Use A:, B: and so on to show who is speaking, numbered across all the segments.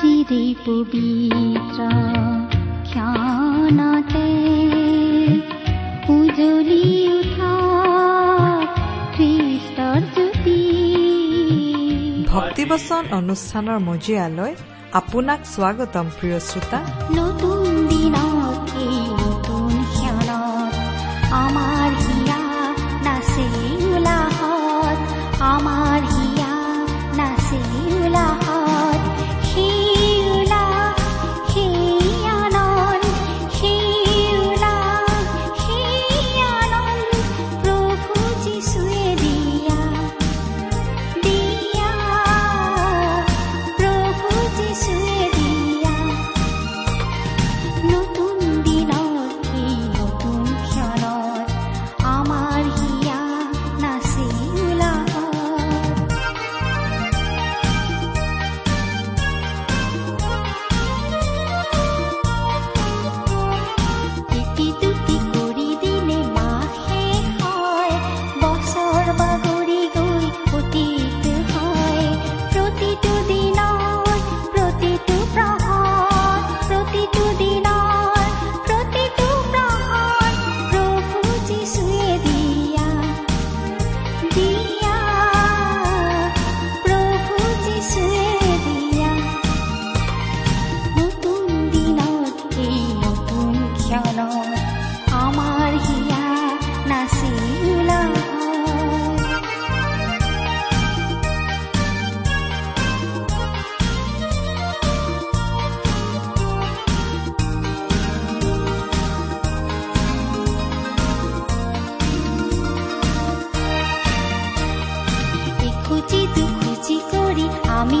A: চিৰে পবিত্ৰ ক্ষণতে উজলি উঠা খ্ৰীষ্টৰ জ্যোতি।
B: ভক্তিবচন অনুষ্ঠানৰ মজিয়ালৈ আপোনাক স্বাগতম প্ৰিয় শ্ৰোতা।
A: নতুন আমি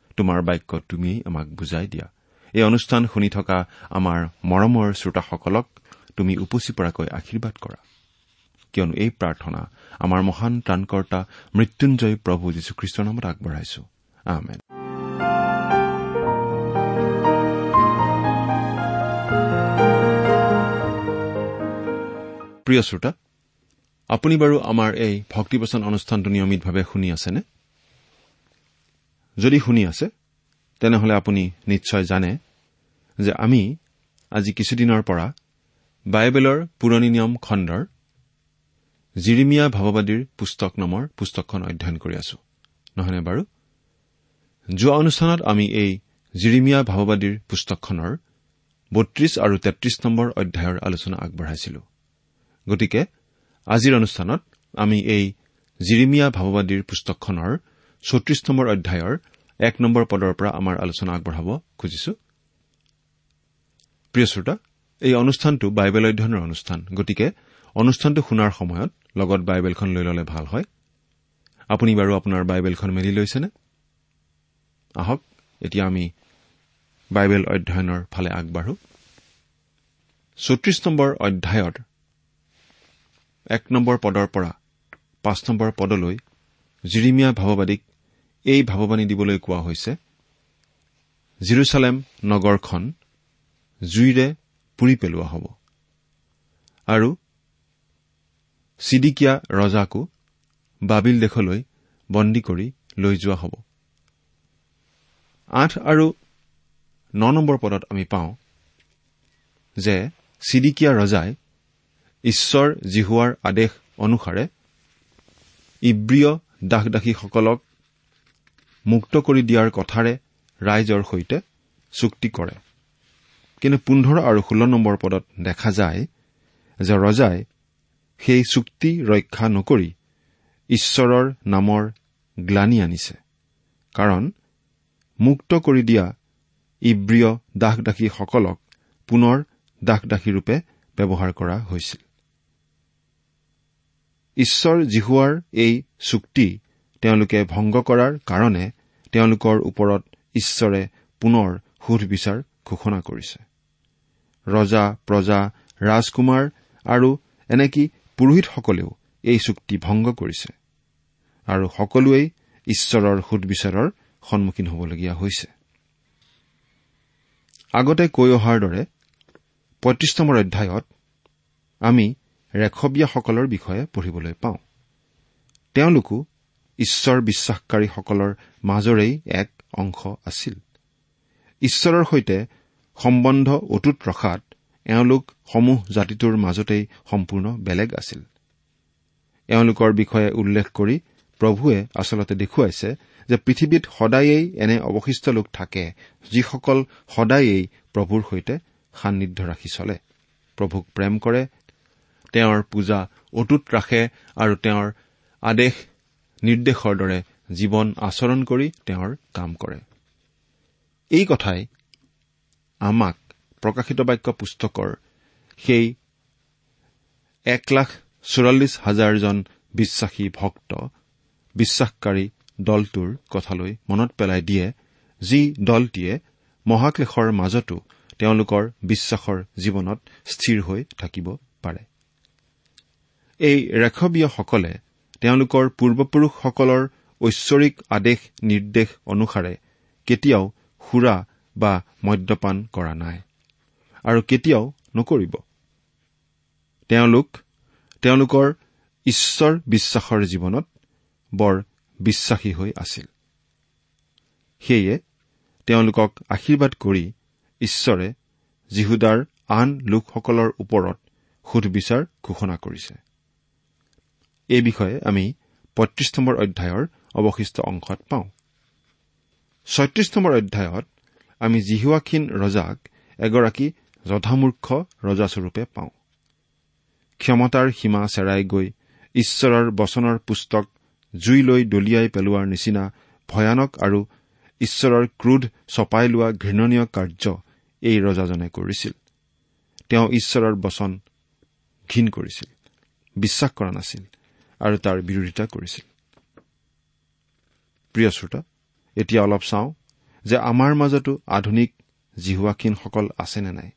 C: তোমাৰ বাক্য তুমিয়েই আমাক বুজাই দিয়া। এই অনুষ্ঠান শুনি থকা আমাৰ মৰমৰ শ্ৰোতাসকলক তুমি উপচি পৰাকৈ আশীৰ্বাদ কৰা। কিয়নো এই প্ৰাৰ্থনা আমাৰ মহান ত্ৰাণকৰ্তা মৃত্যুঞ্জয় প্ৰভু যীশুখ্ৰীষ্টৰ নামত আগবঢ়াইছো। প্ৰিয় শ্ৰোতা আপুনি বাৰু আমাৰ এই ভক্তিবচন অনুষ্ঠানটো নিয়মিতভাৱে শুনি আছেনে? যদি শুনি আছে তেনেহলে আপুনি নিশ্চয় জানে যে আমি আজি কিছুদিনৰ পৰা বাইবেলৰ পুৰণি নিয়ম খণ্ডৰ জিৰিমিয়া ভাৱবাদীৰ পুস্তক নামৰ পুস্তকখন অধ্যয়ন কৰি আছো। নহয়নে বাৰু? যোৱা অনুষ্ঠানত আমি এই জিৰিমিয়া ভাৱবাদীৰ পুস্তকখনৰ বত্ৰিশ আৰু তেত্ৰিশ নম্বৰ অধ্যায়ৰ আলোচনা আগবঢ়াইছিলো। গতিকে আজিৰ অনুষ্ঠানত আমি এই জিৰিমিয়া ভাৱবাদীৰ পুস্তকখনৰ চৌত্ৰিশ নম্বৰ অধ্যায়ৰ এক নম্বৰ পদৰ পৰা আমাৰ আলোচনা আগবঢ়াব খুজিছো। প্ৰিয় শ্ৰোতা এই অনুষ্ঠানটো বাইবেল অধ্যয়নৰ অনুষ্ঠান গতিকে অনুষ্ঠানটো শুনাৰ সময়ত লগত বাইবেলখন লৈ ললে ভাল হয়। আপুনি বাৰু আপোনাৰ বাইবেলখন মেলি লৈছেনে? আহক এতিয়া আমি বাইবেল অধ্যয়নৰ ফালে আগবাঢ়ো। চৌত্ৰিশ নম্বৰ অধ্যায়ৰ এক নম্বৰ পদৰ পৰা পাঁচ নম্বৰ পদলৈ জিৰিমীয়া ভাৱবাদীক এই ভাৱবাণী দিবলৈ কোৱা হৈছে জিৰচালেম নগৰখন জুইৰে পুৰি পেলোৱা হ'ব আৰু চিডিকিয়া ৰজাকো বাবিল দেশলৈ বন্দী কৰি লৈ যোৱা হ'ব। আঠ আৰু ন নম্বৰ পদত আমি পাওঁ যে চিডিকিয়া ৰজাই ঈশ্বৰ জিহুৱাৰ আদেশ অনুসাৰে ইব্ৰীয় দাস দাসীসকলক মুক্ত কৰি দিয়াৰ কথাৰে ৰাইজৰ সৈতে চুক্তি কৰে। কিন্তু পোন্ধৰ আৰু ষোল্ল নম্বৰ পদত দেখা যায় যে ৰজাই সেই চুক্তি ৰক্ষা নকৰি ঈশ্বৰৰ নামৰ গ্লানি আনিছে। কাৰণ মুক্ত কৰি দিয়া ইব্ৰীয় দাস দাসীসকলক পুনৰ দাস দাসীৰূপে ব্যৱহাৰ কৰা হৈছিল। ঈশ্বৰ জিহুৱাৰ এই চুক্তি তেওঁলোকে ভংগ কৰাৰ কাৰণে তেওঁলোকৰ ওপৰত ঈশ্বৰে পুনৰ সুধবিচাৰ ঘোষণা কৰিছে। ৰজা প্ৰজা ৰাজকুমাৰ আৰু এনেকি পুৰোহিতসকলেও এই চুক্তি ভংগ কৰিছে। আৰু সকলোৱেই ঈশ্বৰৰ সুধবিচাৰৰ সন্মুখীন হ'বলগীয়া হৈছে। আগতে কৈ অহাৰ দৰে পঁয়ত্ৰিশ নম্বৰ অধ্যায়ত আমি ৰেখবিয়াসকলৰ বিষয়ে পঢ়িবলৈ পাওঁ। তেওঁলোকো ঈশ্বৰ বিশ্বাসকাৰীসকলৰ মাজৰেই এক অংশ আছিল। ঈশ্বৰৰ সৈতে সম্বন্ধ অটুট ৰখাত এওঁলোক সমূহ জাতিটোৰ মাজতেই সম্পূৰ্ণ বেলেগ আছিল। এওঁলোকৰ বিষয়ে উল্লেখ কৰি প্ৰভুৱে আচলতে দেখুৱাইছে যে পৃথিৱীত সদায়েই এনে অৱশিষ্ট লোক থাকে যিসকল সদায়েই প্ৰভুৰ সৈতে সান্নিধ্য ৰাখি চলে। প্ৰভুক প্ৰেম কৰে তেওঁৰ পূজা অটুট ৰাখে আৰু তেওঁৰ আদেশ নিৰ্দেশৰ দৰে জীৱন আচৰণ কৰি তেওঁৰ কাম কৰে। এই কথাই আমাক প্ৰকাশিত বাক্য পুস্তকৰ সেই এক লাখ চৌৰাল্লিছ হাজাৰজন বিশ্বাসী ভক্ত বিশ্বাসকাৰী দলটোৰ কথালৈ মনত পেলাই দিয়ে যি দলটিয়ে মহাক্লেশৰ মাজতো তেওঁলোকৰ বিশ্বাসৰ জীৱনত স্থিৰ হৈ থাকিব পাৰে। এই ৰেখবীয়সকলে তেওঁলোকৰ পূৰ্বপুৰুষসকলৰ ঐশ্বৰিক আদেশ নিৰ্দেশ অনুসাৰে কেতিয়াও সুৰা বা মদ্যপান কৰা নাই আৰু কেতিয়াও নকৰিব। তেওঁলোক তেওঁলোকৰ ঈশ্বৰ বিশ্বাসৰ জীৱনত বৰ বিশ্বাসী হৈ আছিল। সেয়ে তেওঁলোকক আশীৰ্বাদ কৰি ঈশ্বৰে যীহুদাৰ আন লোকসকলৰ ওপৰত সুধবিচাৰ ঘোষণা কৰিছে। এই বিষয়ে আমি পঁয়ত্ৰিশ নম্বৰ অধ্যায়ৰ অৱশিষ্ট অংশত পাওঁ। ছয়ত্ৰিশ নম্বৰ অধ্যায়ত আমি জিহুৱাখিন ৰজাক এগৰাকী যধামূৰ্খ ৰজাস্বৰূপে পাওঁ। ক্ষমতাৰ সীমা চেৰাই গৈ ঈশ্বৰৰ বচনৰ পুস্তক জুইলৈ দলিয়াই পেলোৱাৰ নিচিনা ভয়ানক আৰু ঈশ্বৰৰ ক্ৰোধ চপাই লোৱা ঘৃণনীয় কাৰ্য এই ৰজাজনে কৰিছিল। তেওঁ ঈশ্বৰৰ বচন ঘীন কৰিছিল বিশ্বাস কৰা নাছিল। আৰু তাৰ বিৰোধিতা কৰিছিল। প্ৰিয় শ্ৰোতা এতিয়া অলপ চাওঁ যে আমাৰ মাজতো আধুনিক জিহুৱাখিনসকল আছে নে নাই।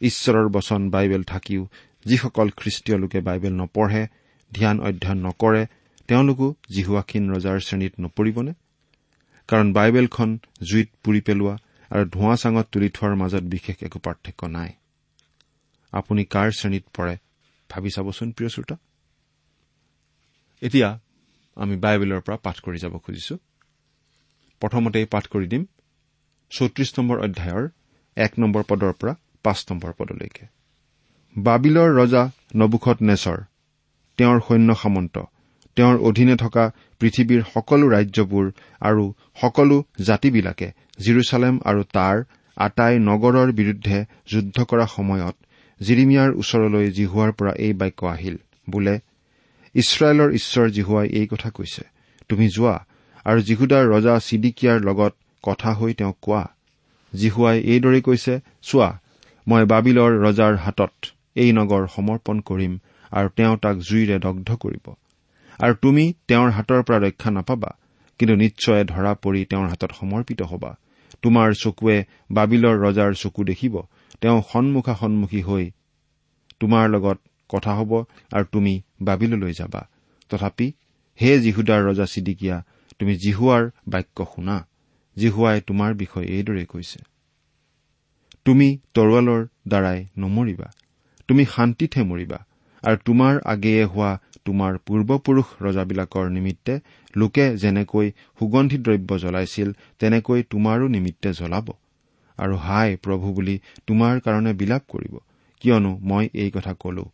C: ঈশ্বৰৰ বচন বাইবেল থাকিও যিসকল খ্ৰীষ্টীয় লোকে বাইবেল নপঢ়ে ধ্যান অধ্যয়ন নকৰে তেওঁলোকো জিহুৱাখিন ৰজাৰ শ্ৰেণীত নপৰিবনে? কাৰণ বাইবেলখন জুইত পুৰি পেলোৱা আৰু ধোঁৱা চাঙত তুলি থোৱাৰ মাজত বিশেষ একো পাৰ্থক্য নাই। আপুনি কাৰ শ্ৰেণীত পৰে ভাবি চাবচোন প্ৰিয় শ্ৰোতা। এতিয়া আমি বাইবেলৰ পৰা পাঠ কৰি যাব খুজিছো। প্ৰথমতে পাঠ কৰি দিম চৌত্ৰিশ নম্বৰ অধ্যায়ৰ এক নম্বৰ পদৰ পৰা পাঁচ নম্বৰ পদলৈকে। বাবিলৰ ৰজা নবুখত নেচৰ তেওঁৰ সৈন্য সামন্ত তেওঁৰ অধীনে থকা পৃথিৱীৰ সকলো ৰাজ্যবোৰ আৰু সকলো জাতিবিলাকে জিৰচালেম আৰু তাৰ আটাই নগৰৰ বিৰুদ্ধে যুদ্ধ কৰা সময়ত জিৰিমিয়াৰ ওচৰলৈ জিহুৱাৰ পৰা এই বাক্য আহিল বোলে ইছৰাইলৰ ঈশ্বৰ জিহুৱাই এই কথা কৈছে। তুমি যোৱা আৰু জিহুদাৰ ৰজা চিডিকিয়াৰ লগত কথা হৈ তেওঁক কোৱা। জিহুৱাই এইদৰে কৈছে চোৱা মই বাবিলৰ ৰজাৰ হাতত এই নগৰ সমৰ্পণ কৰিম আৰু তেওঁ তাক জুইৰে দগ্ধ কৰিব। আৰু তুমি তেওঁৰ হাতৰ পৰা ৰক্ষা নাপাবা কিন্তু নিশ্চয় ধৰা পৰি তেওঁৰ হাতত সমৰ্পিত হবা। তোমাৰ চকুৱে বাবিলৰ ৰজাৰ চকু দেখিব তেওঁ সন্মুখা সন্মুখী হৈ তোমাৰ লগত কথা হ'ব আৰু তুমি বাবিললৈ যাবা। তথাপি হে জিহুদাৰ ৰজা চিডিকিয়া তুমি জিহুৱাৰ বাক্য শুনা। জিহুৱাই তোমাৰ বিষয়ে এইদৰে কৈছে। তুমি তৰোৱালৰ দ্বাৰাই নমৰিবা। তুমি শান্তিতহে মৰিবা। আৰু তোমাৰ আগেয়ে হোৱা তোমাৰ পূৰ্বপুৰুষ ৰজাবিলাকৰ নিমিত্তে লোকে যেনেকৈ সুগন্ধি দ্ৰব্য জ্বলাইছিল তেনেকৈ তোমাৰো নিমিত্তে জ্বলাব। আৰু হাই প্ৰভু বুলি তোমাৰ কাৰণে বিলাপ কৰিব। কিয়নো মই এই কথা কলো।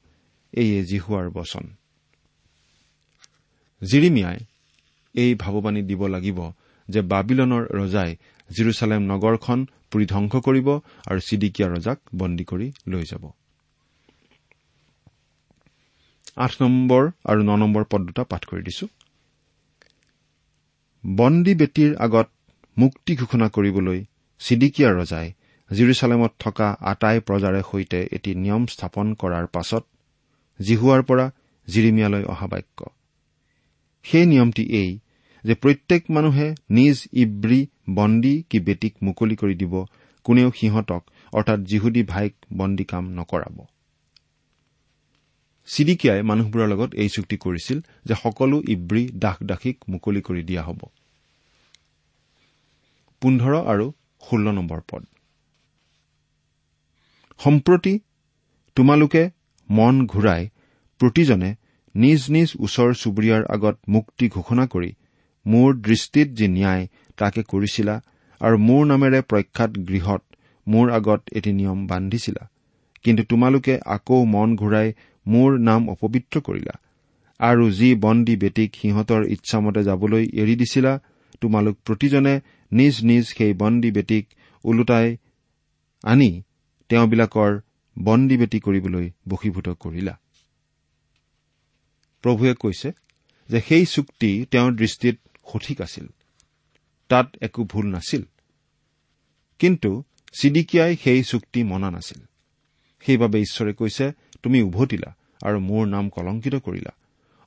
C: এইয়ে জিহুৱাৰ বচন। জিৰিমিয়াই এই ভাৱবাণী দিব লাগিব যে বাবিলনৰ ৰজাই জিৰচালেম নগৰখন পুৰি ধ্বংস কৰিব আৰু চিডিকিয়া ৰজাক বন্দী কৰি লৈ যাব। আঠ নম্বৰ আৰু ন নম্বৰ পদ দুটা পাঠ কৰি দিছো। বন্দী বেটীৰ আগত মুক্তি ঘোষণা কৰিবলৈ চিডিকিয়া ৰজাই জিৰচালেমত থকা আটাই প্ৰজাৰে সৈতে এটি নিয়ম স্থাপন কৰাৰ পাছত জিহুৱাৰ পৰা জিৰিমিয়ালৈ অহা বাক্য। সেই নিয়মটি এই যে প্ৰত্যেক মানুহে নিজ ইব্ৰী বন্দী কি বেটীক মুকলি কৰি দিব কোনেও সিহঁতক অৰ্থাৎ জিহুদী ভাইক বন্দী কাম নকৰাব। চিডিকিয়াই মানুহবোৰৰ লগত এই চুক্তি কৰিছিল যে সকলো ইব্ৰী দাস দাসীক মুকলি কৰি দিয়া হ'ব। পোন্ধৰ আৰু ষোল্ল নম্বৰ পদ। সম্প্ৰতি তোমালোকে মন ঘূৰাই প্ৰতিজনে নিজ নিজ ওচৰ চুবুৰীয়াৰ আগত মুক্তি ঘোষণা কৰি মোৰ দৃষ্টিত যি ন্যায় তাকে কৰিছিলা আৰু মোৰ নামেৰে প্ৰখ্যাত গৃহত মোৰ আগত এটি নিয়ম বান্ধিছিলা। কিন্তু তোমালোকে আকৌ মন ঘূৰাই মোৰ নাম অপবিত্ৰ কৰিলা। আৰু যি বন্দী বেটীক সিহঁতৰ ইচ্ছামতে যাবলৈ এৰি দিছিলা তোমালোক প্ৰতিজনে নিজ নিজ সেই বন্দী বেটীক ওলোটাই আনি তেওঁবিলাকৰ বন্দী বেটী কৰিবলৈ বশীভূত কৰিলা। প্ৰভুৱে কৈছে যে সেই চুক্তি তেওঁৰ দৃষ্টিত সঠিক আছিল। তাত একো ভুল নাছিল। কিন্তু চিডিকিয়াই সেই চুক্তি মনা নাছিল। সেইবাবে ঈশ্বৰে কৈছে তুমি উভতিলা আৰু মোৰ নাম কলংকিত কৰিলা।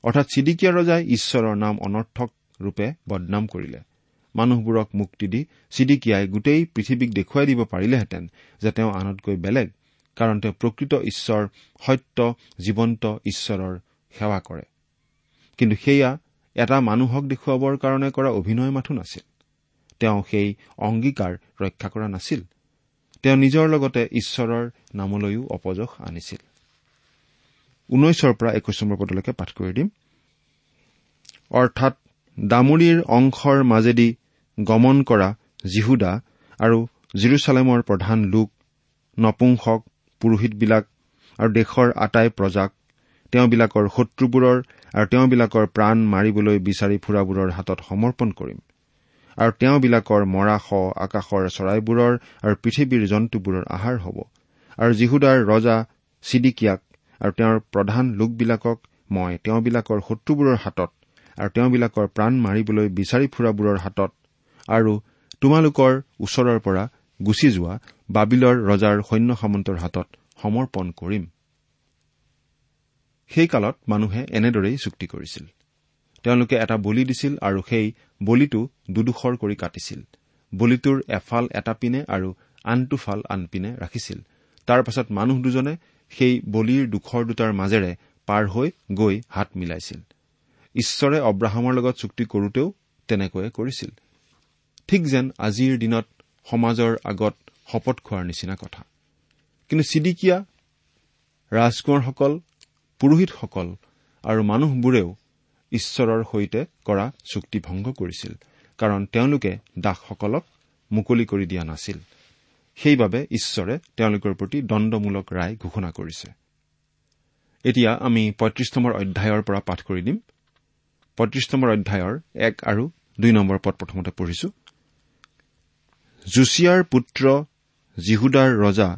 C: অৰ্থাৎ চিডিকিয়া ৰজাই ঈশ্বৰৰ নাম অনৰ্থক ৰূপে বদনাম কৰিলে। মানুহবোৰক মুক্তি দি চিডিকিয়াই গোটেই পৃথিৱীক দেখুৱাই দিব পাৰিলেহেঁতেন যে তেওঁ আনতকৈ বেলেগ কাৰণ তেওঁ প্ৰকৃত ঈশ্বৰ সত্য জীৱন্ত ঈশ্বৰৰ সেৱা কৰে। কিন্তু সেয়া এটা মানুহক দেখুৱাবৰ কাৰণে কৰা অভিনয় মাথো নাছিল তেওঁ সেই অংগীকাৰ ৰক্ষা কৰা নাছিল। তেওঁ নিজৰ লগতে ঈশ্বৰৰ নামলৈও অপযশ আনিছিল। ঊনৈশৰ পৰা একৈশ নম্বৰ পদলৈকে পাঠ কৰি দিম। অৰ্থাৎ দামুৰীৰ অংশৰ মাজেদি গমন কৰা জিহুদা আৰু জিৰচালেমৰ প্ৰধান লোক নপুংসক পুৰোহিতবিলাক আৰু দেশৰ আটাই প্ৰজাক তেওঁবিলাকৰ শত্ৰুবোৰৰ আৰু তেওঁবিলাকৰ প্ৰাণ মাৰিবলৈ বিচাৰি ফুৰাবোৰৰ হাতত সমৰ্পণ কৰিম। আৰু তেওঁবিলাকৰ মৰা শ আকাশৰ চৰাইবোৰৰ আৰু পৃথিৱীৰ জন্তুবোৰৰ আহাৰ হ'ব। আৰু জিহুদাৰ ৰজা চিডিকিয়াক আৰু তেওঁৰ প্ৰধান লোকবিলাকক মই তেওঁবিলাকৰ শত্ৰুবোৰৰ হাতত আৰু তেওঁবিলাকৰ প্ৰাণ মাৰিবলৈ বিচাৰি ফুৰাবোৰৰ হাতত আৰু তোমালোকৰ ওচৰৰ পৰা গুচি যোৱা বাবিলৰ ৰজাৰ সৈন্য সামন্তৰ হাতত সমৰ্পণ কৰিম। সেই কালত মানুহে এনেদৰেই চুক্তি কৰিছিল। তেওঁলোকে এটা বলি দিছিল আৰু সেই বলিটো দুডোখৰ কৰি কাটিছিল। বলিটোৰ এফাল এটা পিনে আৰু আনটো ফাল আনপিনে ৰাখিছিল। তাৰ পাছত মানুহ দুজনে সেই বলিৰ দুখৰ দুটাৰ মাজেৰে পাৰ হৈ গৈ হাত মিলাইছিল। ঈশ্বৰে অব্ৰাহামৰ লগত চুক্তি কৰোতেও তেনেকৈয়ে কৰিছিল। ঠিক যেন আজিৰ দিনত সমাজৰ আগত শপত খোৱাৰ নিচিনা কথা। কিন্তু চিডিকিয়া ৰাজকোঁৱৰসকল পুৰোহিতসকল আৰু মানুহবোৰেও ঈশ্বৰৰ সৈতে কৰা চুক্তি ভংগ কৰিছিল কাৰণ তেওঁলোকে দাসসকলক মুকলি কৰি দিয়া নাছিল। সেইবাবে ঈশ্বৰে তেওঁলোকৰ প্ৰতি দণ্ডমূলক ৰায় ঘোষণা কৰিছে। এতিয়া আমি পঁয়ত্ৰিশ নম্বৰ অধ্যায়ৰ পৰা পাঠ কৰি দিম। পঁয়ত্ৰিশ নম্বৰ অধ্যায়ৰ এক আৰু দুই নম্বৰ পদ প্ৰথমতে পঢ়িছো। জুছিয়াৰ পুত্ৰ জিহুদাৰ ৰজা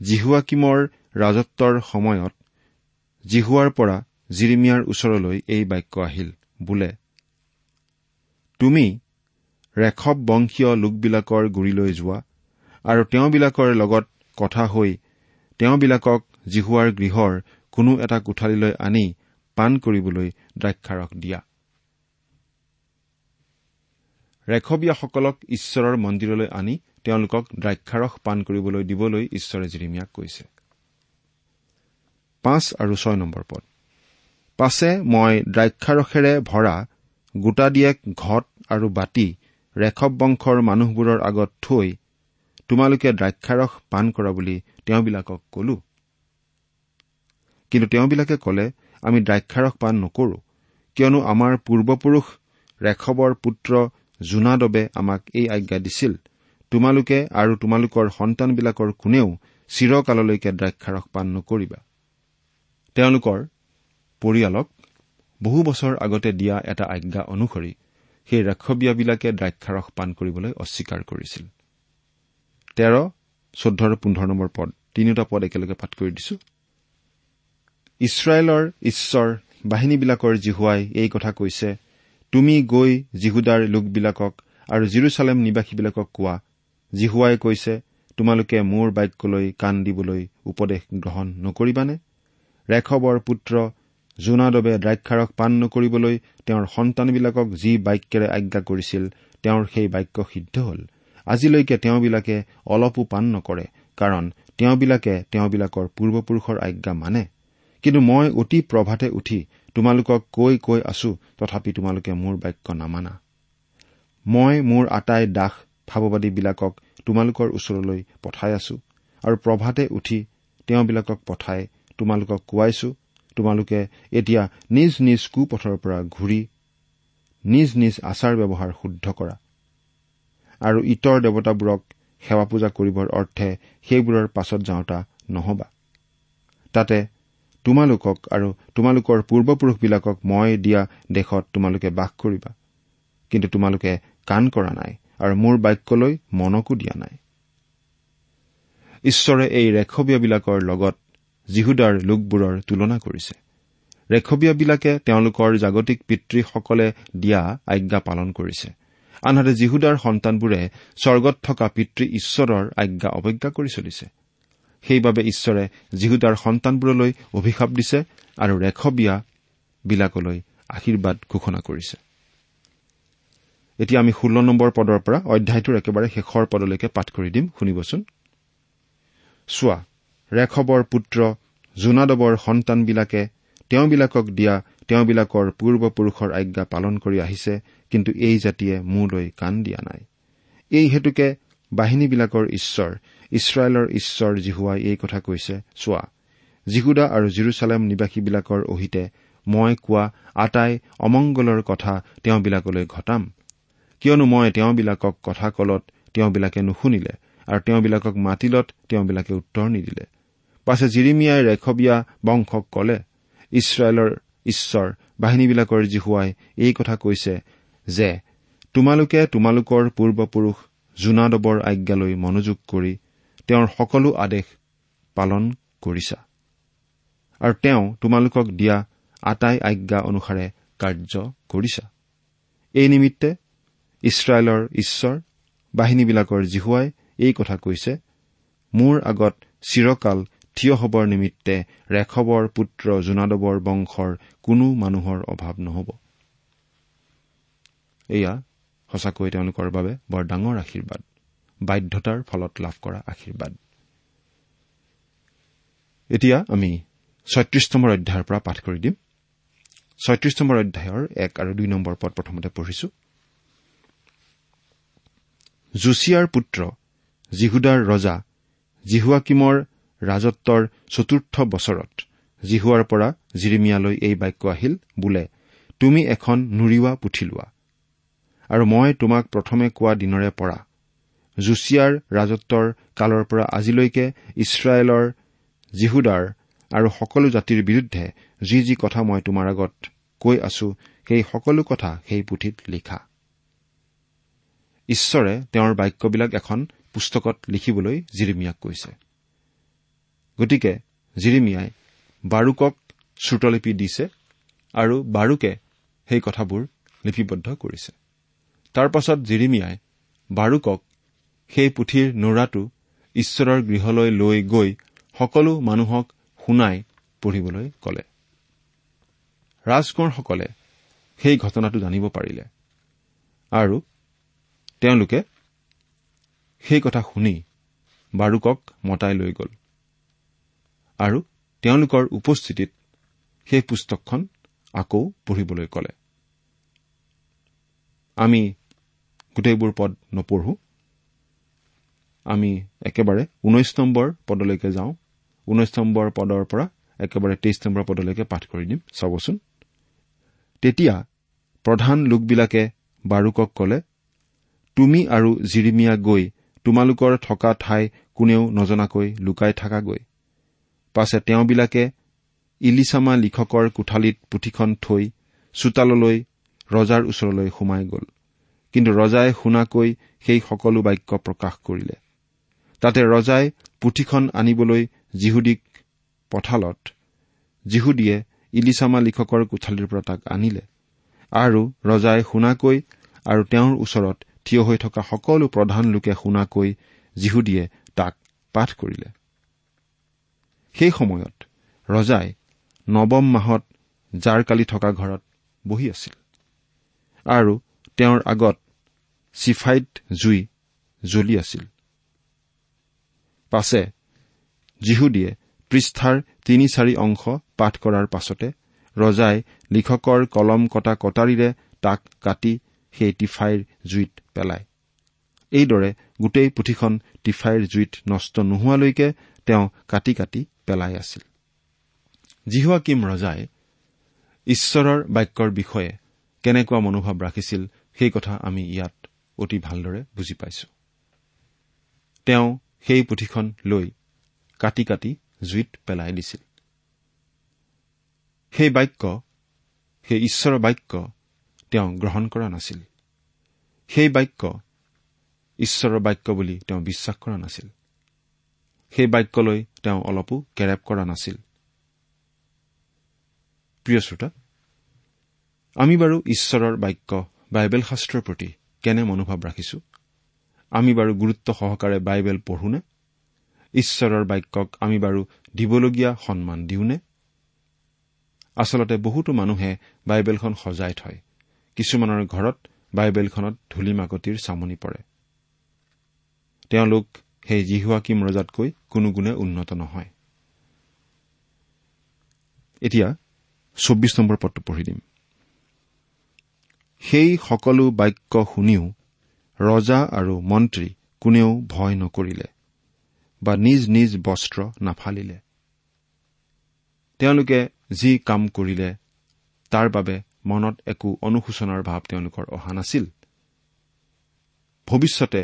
C: জিহুৱাকিমৰ ৰাজত্বৰ সময়ত জিহুৱাৰ পৰা জিৰিমিয়াৰ ওচৰলৈ এই বাক্য আহিল বোলে তুমি ৰেখৱ বংশীয় লোকবিলাকৰ গুৰিলৈ যোৱা আৰু তেওঁবিলাকৰ লগত কথা হৈ তেওঁবিলাকক জিহুৱাৰ গৃহৰ কোনো এটা কোঠালীলৈ আনি পাণ কৰিবলৈ দ্ৰাক্ষাৰস দিয়া। ৰেখবীয়াসকলক ঈশ্বৰৰ মন্দিৰলৈ আনি তেওঁলোকক দ্ৰাক্ষাৰস পাণ কৰিবলৈ দিবলৈ ঈশ্বৰে জিৰিমিয়াক কৈছে। পাছে মই দ্ৰাক্ষাৰসেৰে ভৰা গোটা দিয়েক ঘট আৰু বাতি ৰেখৱ বংশৰ মানুহবোৰৰ আগত থৈ তোমালোকে দ্ৰাক্ষাৰস পান কৰা বুলি তেওঁবিলাকক কলো। কিন্তু তেওঁবিলাকে কলে আমি দ্ৰাক্ষাৰস পান নকৰো কিয়নো আমাৰ পূৰ্বপুৰুষ ৰেখৱৰ পুত্ৰ জোনাদবে আমাক এই আজ্ঞা দিছিল। তোমালোকে আৰু তোমালোকৰ সন্তানবিলাকৰ কোনেও চিৰকাললৈকে দ্ৰাক্ষাৰস পান নকৰিবা। তেওঁলোকৰ পৰিয়ালক বহু বছৰ আগতে দিয়া এটা আজ্ঞা অনুসৰি সেই ৰাক্ষবীয়াবিলাকে দ্ৰাক্ষাৰস পান কৰিবলৈ অস্বীকাৰ কৰিছিল। তেৰ চৈধ্য আৰু পোন্ধৰ নম্বৰ পদ তিনিওটা পদ একেলগে পাঠ কৰি দিছো। ইছৰাইলৰ ঈশ্বৰ বাহিনীবিলাকৰ জিহুৱাই এই কথা কৈছে তুমি গৈ জিহুদাৰ লোকবিলাকক আৰু জিৰচালেম নিবাসীবিলাকক কোৱা জিহুৱাই কৈছে তোমালোকে মোৰ বাক্যলৈ কাণ দিবলৈ উপদেশ গ্ৰহণ নকৰিবানে? ৰেখৱৰ পুত্ৰ জোনাদবে দ্ৰাক্ষাৰস পান নকৰিবলৈ তেওঁৰ সন্তানবিলাকক যি বাক্যেৰে আজ্ঞা কৰিছিল তেওঁৰ সেই বাক্য সিদ্ধ হল। আজিলৈকে তেওঁবিলাকে অলপো পান নকৰে কাৰণ তেওঁবিলাকে তেওঁবিলাকৰ পূৰ্বপুৰুষৰ আজ্ঞা মানে। কিন্তু মই অতি প্ৰভাতে উঠি তোমালোকক কৈ কৈ আছো তথাপি তোমালোকে মোৰ বাক্য নামানা। মই মোৰ আটাই দাস ভাৱবাদীবিলাকক তোমালোকৰ ওচৰলৈ পঠাই আছো আৰু প্ৰভাতে উঠি তেওঁবিলাকক পঠাই তোমালোকক কোৱাইছো তোমালোকে এতিয়া নিজ নিজ কুপথৰ পৰা ঘূৰি নিজ নিজ আচাৰ ব্যৱহাৰ শুদ্ধ কৰা। আৰু ইতৰ দেৱতাবোৰক সেৱা পূজা কৰিবৰ অৰ্থে সেইবোৰৰ পাছত যাওঁতা নহবা। তাতে তোমালোকক আৰু তোমালোকৰ পূৰ্বপুৰুষবিলাকক মই দিয়া দেশত তোমালোকে বাস কৰিবা। কিন্তু তোমালোকে কাণ কৰা নাই আৰু মোৰ বাক্যলৈ মনকো দিয়া নাই। ঈশ্বৰে এই ৰেখবীয়াবিলাকৰ লগত জিহুদাৰ লোকবোৰৰ তুলনা কৰিছে। ৰেখবীয়াবিলাকে তেওঁলোকৰ জাগতিক পিতৃসকলে দিয়া আজ্ঞা পালন কৰিছে। আনহাতে জিহুদাৰ সন্তানবোৰে স্বৰ্গত থকা পিতৃ ঈশ্বৰৰ আজ্ঞা অৱজ্ঞা কৰি চলিছে। সেইবাবে ঈশ্বৰে জিহুদাৰ সন্তানবোৰলৈ অভিশাপ দিছে আৰু ৰেখবিয়া বিলাকলৈ আশীৰ্বাদ ঘোষণা কৰিছে। এতিয়া আমি ষোল্ল নম্বৰ পদৰ পৰা অধ্যায়টোৰ একেবাৰে শেষৰ পদলৈকে পাঠ কৰি দিম। শুনিবচোন। চোৱা ৰেখবৰ পুত্ৰ জোনাদবৰ সন্তানবিলাকে তেওঁবিলাকক দিয়া তেওঁবিলাকৰ পূৰ্বপুৰুষৰ আজ্ঞা পালন কৰি আহিছে কিন্তু এই জাতিয়ে মোলৈ কাণ দিয়া নাই। এই হেতুকে বাহিনীবিলাকৰ ঈশ্বৰ ইছৰাইলৰ ঈশ্বৰ জিহুৱাই এই কথা কৈছে চোৱা জিহুদা আৰু জিৰচালেম নিবাসীবিলাকৰ অহিতে মই কোৱা আটাই অমংগলৰ কথা তেওঁবিলাকলৈ ঘটাম। কিয়নো মই তেওঁবিলাকক কথা কলত তেওঁবিলাকে নুশুনিলে আৰু তেওঁবিলাকক মাতিলত তেওঁবিলাকে উত্তৰ নিদিলে। পাছে জিৰিমিয়াই ৰেখবিয়া বংশক কলে ইছৰাইলৰ ঈশ্বৰ বাহিনীবিলাকৰ জিহুৱাই এই কথা কৈছে যে তোমালোকে তোমালোকৰ পূৰ্বপুৰুষ জোনাদবৰ আজ্ঞালৈ মনোযোগ কৰি তেওঁৰ সকলো আদেশ পালন কৰিছা। আৰু তেওঁ তোমালোকক দিয়া আটাই আজ্ঞা অনুসাৰে কাৰ্য কৰিছা। এই নিমিত্তে ইছৰাইলৰ ঈশ্বৰ বাহিনীবিলাকৰ জিহুৱাই এই কথা কৈছে মোৰ আগত চিৰকাল থিয় হবৰ নিমিত্তে ৰেখৱৰ পুত্ৰ জোনাদবৰ বংশৰ কোনো মানুহৰ অভাৱ নহব। এয়া সঁচাকৈ তেওঁলোকৰ বাবে বৰ ডাঙৰ আশীৰ্বাদ। বাধ্যতাৰ ফলত লাভ কৰা আশীৰ্বাদ। এতিয়া আমি ছয়ত্ৰিশ নম্বৰ অধ্যায়ৰ পৰা পাঠ কৰি দিম। ছয়ত্ৰিশ নম্বৰ অধ্যায়ৰ এক আৰু দুই নম্বৰ পদ প্ৰথমতে পঢ়িছো। জুছিয়াৰ পুত্ৰ জিহুদাৰ ৰজা জিহুৱাকিমৰ ৰাজত্বৰ চতুৰ্থ বছৰত জিহুৱাৰ পৰা জিৰিমিয়ালৈ এই বাক্য আহিল বোলে তুমি এখন নুৰিওৱা পুথি লোৱা আৰু মই তোমাক প্ৰথমে কোৱা দিনৰে পৰা জুছিয়াৰ ৰাজত্বৰ কালৰ পৰা আজিলৈকে ইছৰাইলৰ জিহুদাৰ আৰু সকলো জাতিৰ বিৰুদ্ধে যি যি কথা মই তোমাৰ আগত কৈ আছো সেই সকলো কথা সেই পুথিত লিখা। ঈশ্বৰে তেওঁৰ বাক্যবিলাক এখন পুস্তকত লিখিবলৈ জিৰিমিয়াক কৈছে। গতিকে জিৰিমিয়াই বাৰুকক শ্ৰুতলিপি দিছে আৰু বাৰুকে সেই কথাবোৰ লিপিবদ্ধ কৰিছে। তাৰ পাছত জিৰিমিয়াই বাৰুকক সেই পুথিৰ নোৰাটো ঈশ্বৰৰ গৃহলৈ লৈ গৈ সকলো মানুহক শুনাই পঢ়িবলৈ কলে। ৰাজকোঁৱৰসকলে সেই ঘটনাটো জানিব পাৰিলে। আৰু তেওঁলোকে সেই কথা শুনি বাৰুকক মতাই লৈ গ'ল। আৰু তেওঁলোকৰ উপস্থিতিত সেই পুস্তকখন আকৌ পঢ়িবলৈ কলে। আমি গোটেইবোৰ পদ নপঢ়ো। আমি একেবাৰে ঊনৈশ নম্বৰ পদলৈকে যাওঁ। ঊনৈশ নম্বৰ পদৰ পৰা একেবাৰে তেইছ নম্বৰ পদলৈকে পাঠ কৰি দিম। চাবচোন। তেতিয়া প্ৰধান লোকবিলাকে বাৰুকক কলে তুমি আৰু জিৰিমিয়া গৈ তোমালোকৰ থকা ঠাই কোনেও নজনাকৈ লুকাই থাকাগৈ। পাছে তেওঁবিলাকে ইলিচামা লিখকৰ কোঠালিত পুথিখন থৈ চোতাললৈ ৰজাৰ ওচৰলৈ সোমাই গ'ল। কিন্তু ৰজাই শুনাকৈ সেই সকলো বাক্য প্ৰকাশ কৰিলে। তাতে ৰজাই পুথিখন আনিবলৈ জিহুদীক পঠালত জিহুদীয়ে ইলিচামা লিখকৰ কোঠালিৰ পৰা তাক আনিলে। আৰু ৰজাই শুনাকৈ আৰু তেওঁৰ ওচৰত থিয় হৈ থকা সকলো প্ৰধান লোকে শুনাকৈ জিহুদীয়ে তাক পাঠ কৰিলে। সেই সময়ত ৰজাই নৱম মাহত জাৰকালি থকা ঘৰত বহি আছিল আৰু তেওঁৰ আগত চিফাইট জুই জ্বলি আছিল। পাছে জিহুদীয়ে পৃষ্ঠাৰ তিনি চাৰি অংশ পাঠ কৰাৰ পাছতে ৰজাই লিখকৰ কলম কটা কটাৰীৰে তাক কাটি সেই টিফাইৰ জুইত পেলায়। এইদৰে গোটেই পুথিখন টিফাইৰ জুইত নষ্ট নোহোৱালৈকে তেওঁ কাটি কাটি পেলাই আছিল। জিহুৱা কিম ৰজাই ঈশ্বৰৰ বাক্যৰ বিষয়ে কেনেকুৱা মনোভাৱ ৰাখিছিল সেই কথা আমি ইয়াত অতি ভালদৰে বুজি পাইছো। তেওঁ সেই পুথিখন লৈ কাটি কাটি জুইত পেলাই দিছিল। সেই বাক্য সেই ঈশ্বৰৰ বাক্য তেওঁ গ্ৰহণ কৰা নাছিল। সেই বাক্য ঈশ্বৰৰ বাক্য বুলি তেওঁ বিশ্বাস কৰা নাছিল। সেই বাক্যলৈ তেওঁ অলপো কেৰেপ কৰা নাছিল। প্ৰিয় শ্ৰোতা আমি বাৰু ঈশ্বৰৰ বাক্য বাইবেল শাস্ত্ৰৰ প্ৰতি কেনে মনোভাৱ ৰাখিছো? আমি বাৰু গুৰুত্ব সহকাৰে বাইবেল পঢ়োনে? ঈশ্বৰৰ বাক্যক আমি বাৰু দিবলগীয়া সন্মান দিওঁনে? আচলতে বহুতো মানুহে বাইবেলখন সজাই থয়। কিছুমানৰ ঘৰত বাইবেলখনত ধূলি মাকতিৰ চামনি পৰে। তেওঁলোক সেই জিহুৱা কিম ৰজাতকৈ কোনো গুণে উন্নত নহয়। এতিয়া চৌব্বিছ নম্বৰ পদটো পঢ়ি দিম। সেই সকলো বাক্য শুনিও ৰজা আৰু মন্ত্ৰী কোনেও ভয় নকৰিলে বা নিজ নিজ বস্ত্ৰ নাফালিলে। তেওঁলোকে যি কাম কৰিলে তাৰ বাবে মনত একো অনুশোচনাৰ ভাৱ তেওঁলোকৰ অহা নাছিল। ভৱিষ্যতে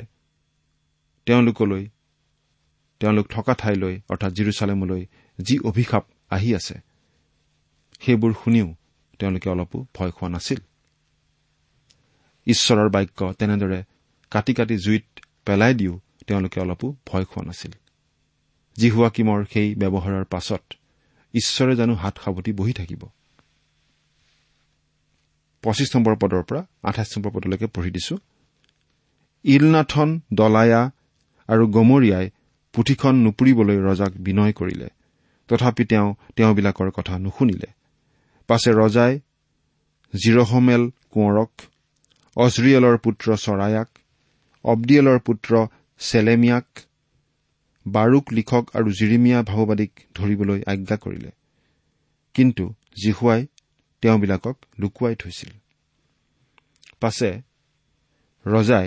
C: তেওঁলোকলৈ তেওঁলোক থকা ঠাইলৈ অৰ্থাৎ জিৰচালেমলৈ যি অভিশাপ আহি আছে সেইবোৰ শুনিও তেওঁলোকে অলপো ভয় খোৱা নাছিল। ঈশ্বৰৰ বাক্য তেনেদৰে কাটি কাটি জুইত পেলাই দিও তেওঁলোকে অলপো ভয় খোৱা নাছিল। জিহুৱা কিমৰ সেই ব্যৱহাৰৰ পাছত ঈশ্বৰে জানো হাত সাৱটি বহি থাকিব। পঁচিছ নম্বৰ পদৰ পৰা আঠাইছ নম্বৰ পদলৈকে পঢ়ি দিছো। ইলনাথন দলায়া আৰু গমৰিয়াই পুথিখন নুপুৰিবলৈ ৰজাক বিনয় কৰিলে। তথাপি তেওঁ তেওঁবিলাকৰ কথা নুশুনিলে। পাছে ৰজাই জিৰহমেল কোঁৱৰক অজৰিয়েলৰ পুত্ৰ চৰায়াক অবদিয়েলৰ পুত্ৰ চেলেমিয়াক বাৰুক লিখক আৰু জিৰিমিয়া ভাওবাদীক ধৰিবলৈ আজ্ঞা কৰিলে। কিন্তু জিহুৱাই তেওঁবিলাকক লুকুৱাই থৈছিল। পাছে ৰজাই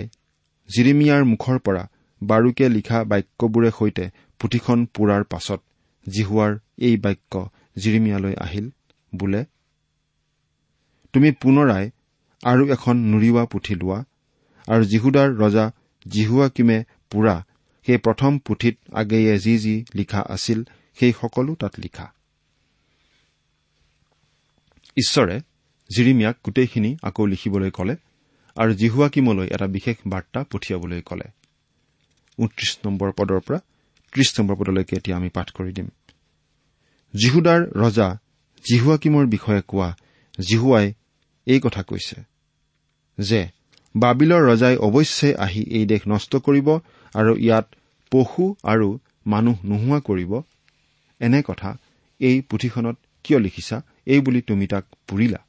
C: জিৰিমিয়াৰ মুখৰ পৰা বাৰুকে লিখা বাক্যবোৰে সৈতে পুথিখন পুৰাৰ পাছত জিহুৱাৰ এই বাক্য জিৰিমিয়ালৈ আহিল বোলে তুমি পুনৰাই আৰু এখন নুৰিওৱা পুথি লোৱা আৰু জিহুদাৰ ৰজা জিহুৱা কিমে পুৰা সেই প্ৰথম পুথিত আগেয়ে যি যি লিখা আছিল সেই সকলো তাত লিখা। ঈশ্বৰে জিৰিমিয়াক গোটেইখিনি আকৌ লিখিবলৈ কলে আৰু জিহুৱা কিমলৈ এটা বিশেষ বাৰ্তা পঠিয়াবলৈ কলে। ঊনত্ৰিশ নম্বৰ পদৰ পৰা ত্ৰিশ নম্বৰ পদলৈকে এতিয়া আমি পাঠ কৰি দিম। জিহুদাৰ ৰজা জিহুৱা কিমৰ বিষয়ে কোৱা জিহুৱাই এই কথা কৈছে যে বাবিলৰ ৰজাই অৱশ্যে আহি এই দেশ নষ্ট কৰিব আৰু ইয়াত পশু আৰু মানুহ নোহোৱা কৰিব। এনে কথা এই পুথিখনত কিয় লিখিছা? এই বুলি তুমি তাক পুৰিলা।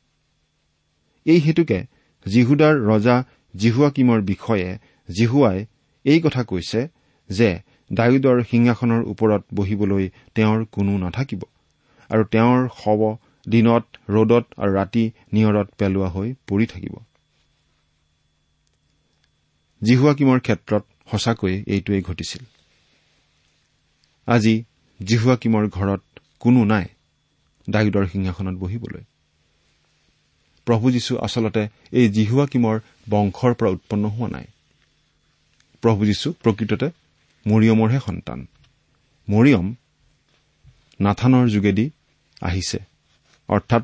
C: এই হেতুকে জিহুদাৰ ৰজা জিহুৱা কিমৰ বিষয়ে জিহুৱাই এই কথা কৈছে যে ডায়ুদৰ সিংহাসনৰ ওপৰত বহিবলৈ তেওঁৰ কোনো নাথাকিব আৰু তেওঁৰ শৱ দিনত ৰ'দত আৰু ৰাতি নিয়ৰত পেলোৱা হৈ পৰি থাকিব। জিহুৱাকিমৰ ক্ষেত্ৰত সঁচাকৈয়ে এইটোৱেই ঘটিছিল। আজি জিহুৱাকিমৰ ঘৰত কোনো নাই ডায়ুদৰ সিংহাসনত বহিবলৈ। প্ৰভু যীশু আচলতে এই জিহুৱাকিমৰ বংশৰ পৰা উৎপন্ন হোৱা নাই। প্ৰভু যীশু প্ৰকৃততে মৰিয়মৰহে সন্তান। মৰিয়ম নাথানৰ যোগেদি আহিছে। অৰ্থাৎ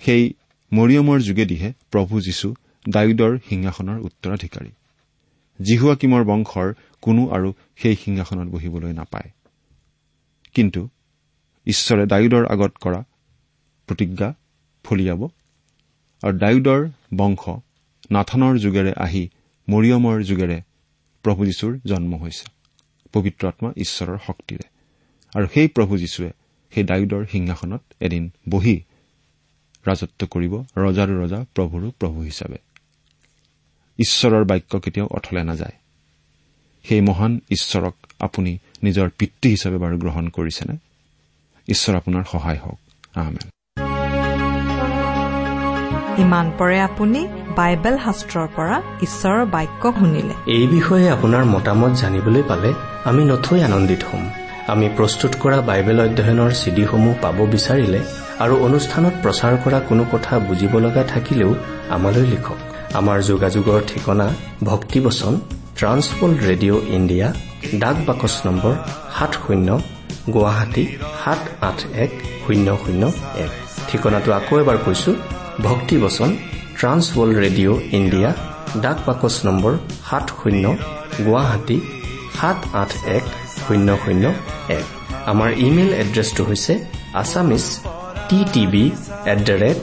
C: সেই মৰিয়মৰ যোগেদিহে প্ৰভু যীশু ডায়ুদৰ সিংহাসনৰ উত্তৰাধিকাৰী। জিহুৱাকিমৰ বংশৰ কোনো আৰু সেই সিংহাসনত বহিবলৈ নাপায়। কিন্তু ঈশ্বৰে ডায়ুদৰ আগত কৰা প্ৰতিজ্ঞা ফলিয়াব আৰু ডায়ুদৰ বংশ নাথানৰ যুগেৰে আহি মৰিয়মৰ যুগেৰে প্ৰভু যীশুৰ জন্ম হৈছে পবিত্ৰ আত্মা ঈশ্বৰৰ শক্তিৰে। আৰু সেই প্ৰভু যীশুৱে সেই ডায়ুদৰ সিংহাসনত এদিন বহি ৰাজত্ব কৰিব ৰজাৰো ৰজা প্ৰভুৰো প্ৰভু হিচাপে। ঈশ্বৰৰ বাক্য কেতিয়াও অথলে নাযায়। সেই মহান ঈশ্বৰক আপুনি নিজৰ পিতৃ হিচাপে বাৰু গ্ৰহণ কৰিছেনে? ঈশ্বৰ আপোনাৰ সহায় হওক। আহমেন
B: ইমান পৰে আপুনি বাইবেল শাস্ত্ৰৰ পৰা ঈশ্বৰৰ বাক্য শুনিলে।
D: এই বিষয়ে আপোনাৰ মতামত জানিবলৈ পালে আমি নথৈ আনন্দিত হ'ম। আমি প্ৰস্তুত কৰা বাইবেল অধ্যয়নৰ চিডিসমূহ পাব বিচাৰিলে আৰু অনুষ্ঠানত প্ৰচাৰ কৰা কোনো কথা বুজিব লগা থাকিলেও আমালৈ লিখক। আমাৰ যোগাযোগৰ ঠিকনা ভক্তিবচন ট্ৰান্সপল ৰেডিঅ' ইণ্ডিয়া ডাক বাকচ নম্বৰ সাত শূন্য গুৱাহাটী সাত আঠ এক শূন্য শূন্য এক। ঠিকনাটো আকৌ এবাৰ কৈছো ভক্তিবচন ট্ৰান্সৱৰ্ল্ড ৰেডিঅ' ইণ্ডিয়া ডাক বাকচ নম্বৰ সাত শূন্য গুৱাহাটী সাত আঠ এক শূন্য শূন্য এক। আমাৰ ইমেইল এড্ৰেছটো হৈছে Assamese T TV at the rate